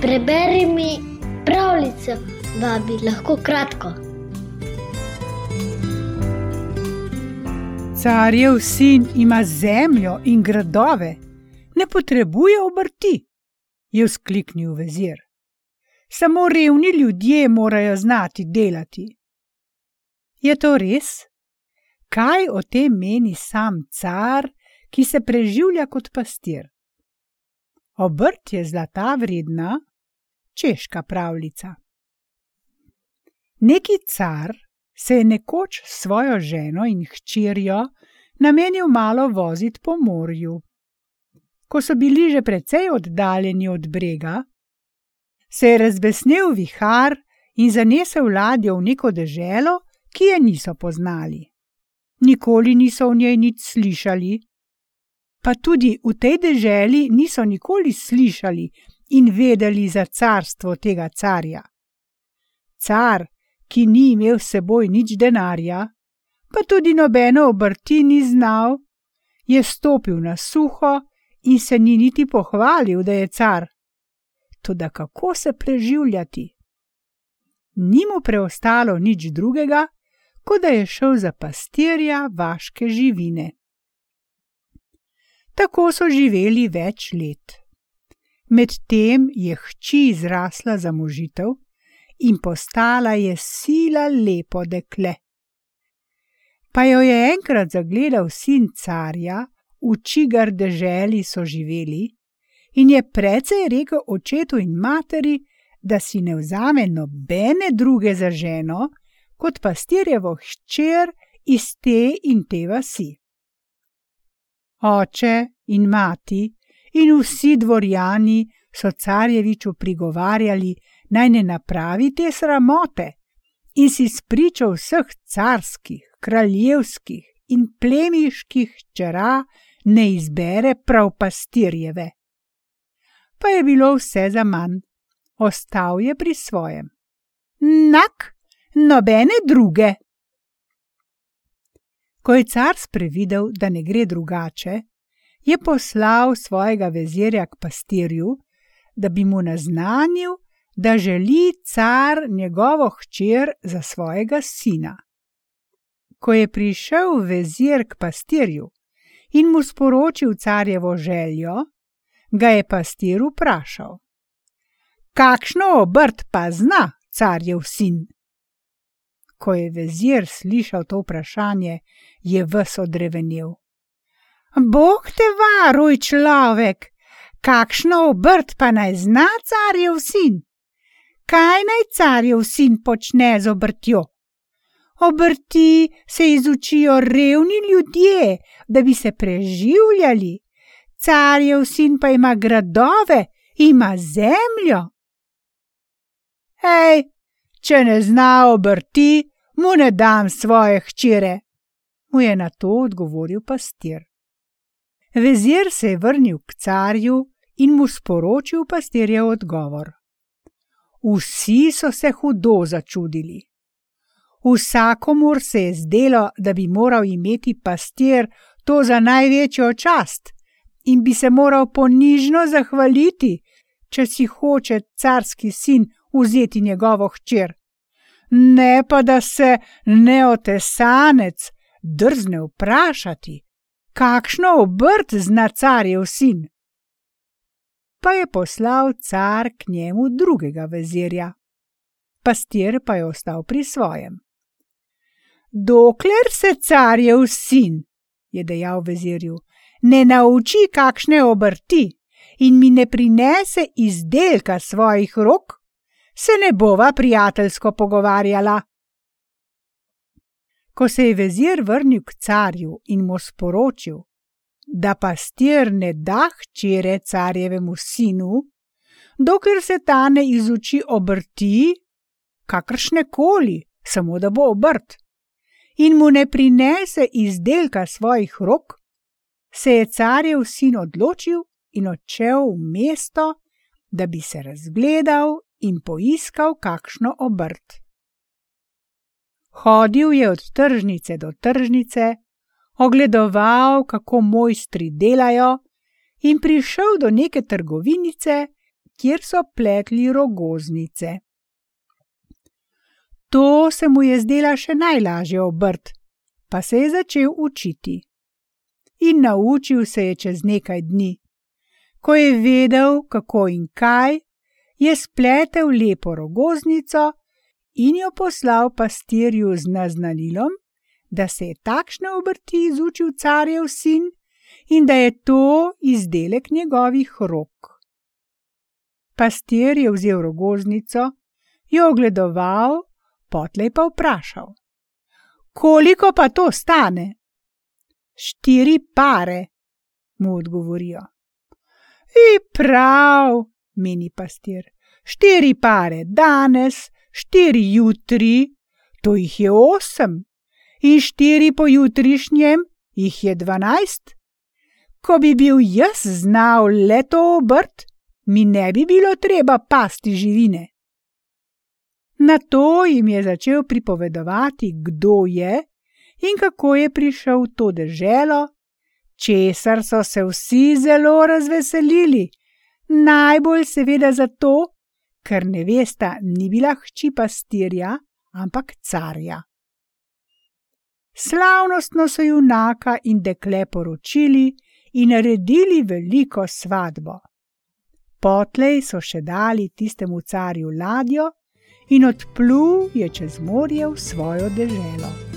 Preberi mi pravljico, babi, lahko kratko. Carjev sin ima zemljo in gradove, ne potrebuje obrti, je vzkliknil vezir. Samo revni ljudje morajo znati delati. Je to res? Kaj o tem meni sam car, ki se preživlja kot pastir? Obrt je zlata vredna, češka pravljica. Neki car se je nekoč s svojo ženo in hčerjo namenil malo voziti po morju. Ko so bili že precej oddaljeni od brega, se je razbesnel vihar in zanesel ladjo v neko deželo, ki je niso poznali. Nikoli niso v njej nič slišali, pa tudi v tej deželi niso nikoli slišali in vedeli za carstvo tega carja. Car, ki ni imel s seboj nič denarja, pa tudi nobeno obrti ni znal, je stopil na suho in se ni niti pohvalil, da je car. Toda kako se preživljati? Ni mu preostalo nič drugega, kot da je šel za pastirja vaške živine. Tako so živeli več let. Medtem je hči zrasla za možitev in postala je sila lepo dekle. Pa jo je enkrat zagledal sin carja, v čigar deželi so živeli, in je precej rekel očetu in materi, da si ne vzame nobene druge za ženo, kot pastirjevo hčer iz te in te vasi. Oče in mati in vsi dvorjani so carjeviču prigovarjali, naj ne napravi te sramote in si spričo vseh carskih, kraljevskih in plemiških čera ne izbere prav pastirjeve. Pa je bilo vse za manj, ostal je pri svojem. Nak, nobene druge. Ko je car sprevidel, da ne gre drugače, je poslal svojega vezirja k pastirju, da bi mu naznanil, da želi car njegovo hčer za svojega sina. Ko je prišel vezir k pastirju in mu sporočil carjevo željo, ga je pastir vprašal: Kakšno obrt pa zna carjev sin? Ko je vezir slišal to vprašanje, je ves odrevenel. Bog te varuj, človek, kakšno obrt pa naj zna carjev sin? kaj naj carjev sin počne z obrtjo? Obrti se izučijo revni ljudje, da bi se preživljali, carjev sin pa ima gradove, ima zemljo. Hej, če ne zna obrti, mu ne dam svoje hčere, mu je na to odgovoril pastir. Vezir se je vrnil k carju in mu sporočil pastirjev odgovor. Vsi so se hudo začudili. Vsakomur se je zdelo, da bi moral imeti pastir to za največjo čast in bi se moral ponižno zahvaliti, če si hoče carski sin vzeti njegovo hčer. Ne pa da se neotesanec drzne vprašati, kakšno obrt zna carjev sin pa je poslal car k njemu drugega vezirja. Pastir pa je ostal pri svojem. Dokler se carjev sin, je dejal vezirju, ne nauči kakšne obrti in mi ne prinese izdelka svojih rok, se ne bova prijateljsko pogovarjala. Ko se je vezir vrnil k carju in mu sporočil, da pastir ne da hčere carjevemu sinu, dokler se ta ne izuči obrti, kakršne koli, samo da bo obrt, in mu ne prinese izdelka svojih rok, se je carjev sin odločil in odšel v mesto, da bi se razgledal in poiskal kakšno obrt. Hodil je od tržnice do tržnice, ogledoval, kako mojstri delajo, in prišel do neke trgovinice, kjer so pletli rogoznice. To se mu je zdela še najlažja obrt, pa se je začel učiti. In naučil se je čez nekaj dni. Ko je vedel, kako in kaj, je spletel lepo rogoznico in jo poslal pastirju z naznanilom, da se je takšne obrti izučil carjev sin in da je to izdelek njegovih rok. Pastir je vzel rogoznico, jo ogledoval, potlej pa vprašal: Koliko pa to stane? Štiri pare, mu odgovorijo. I prav, meni pastir, štiri pare danes, štiri jutri, to jih je osem, in štiri pojutrišnjem jih je dvanajst. Ko bi bil jaz znal le to obrt, mi ne bi bilo treba pasti živine. Na to jim je začel pripovedovati, kdo je in kako je prišel v to deželo, česar so se vsi zelo razveselili, najbolj seveda zato, ker nevesta ni bila hči pastirja, ampak carja. Slavnostno so junaka in dekle poročili in naredili veliko svadbo. Potlej so še dali tistemu carju ladjo in odplul je čez morje v svojo deželo.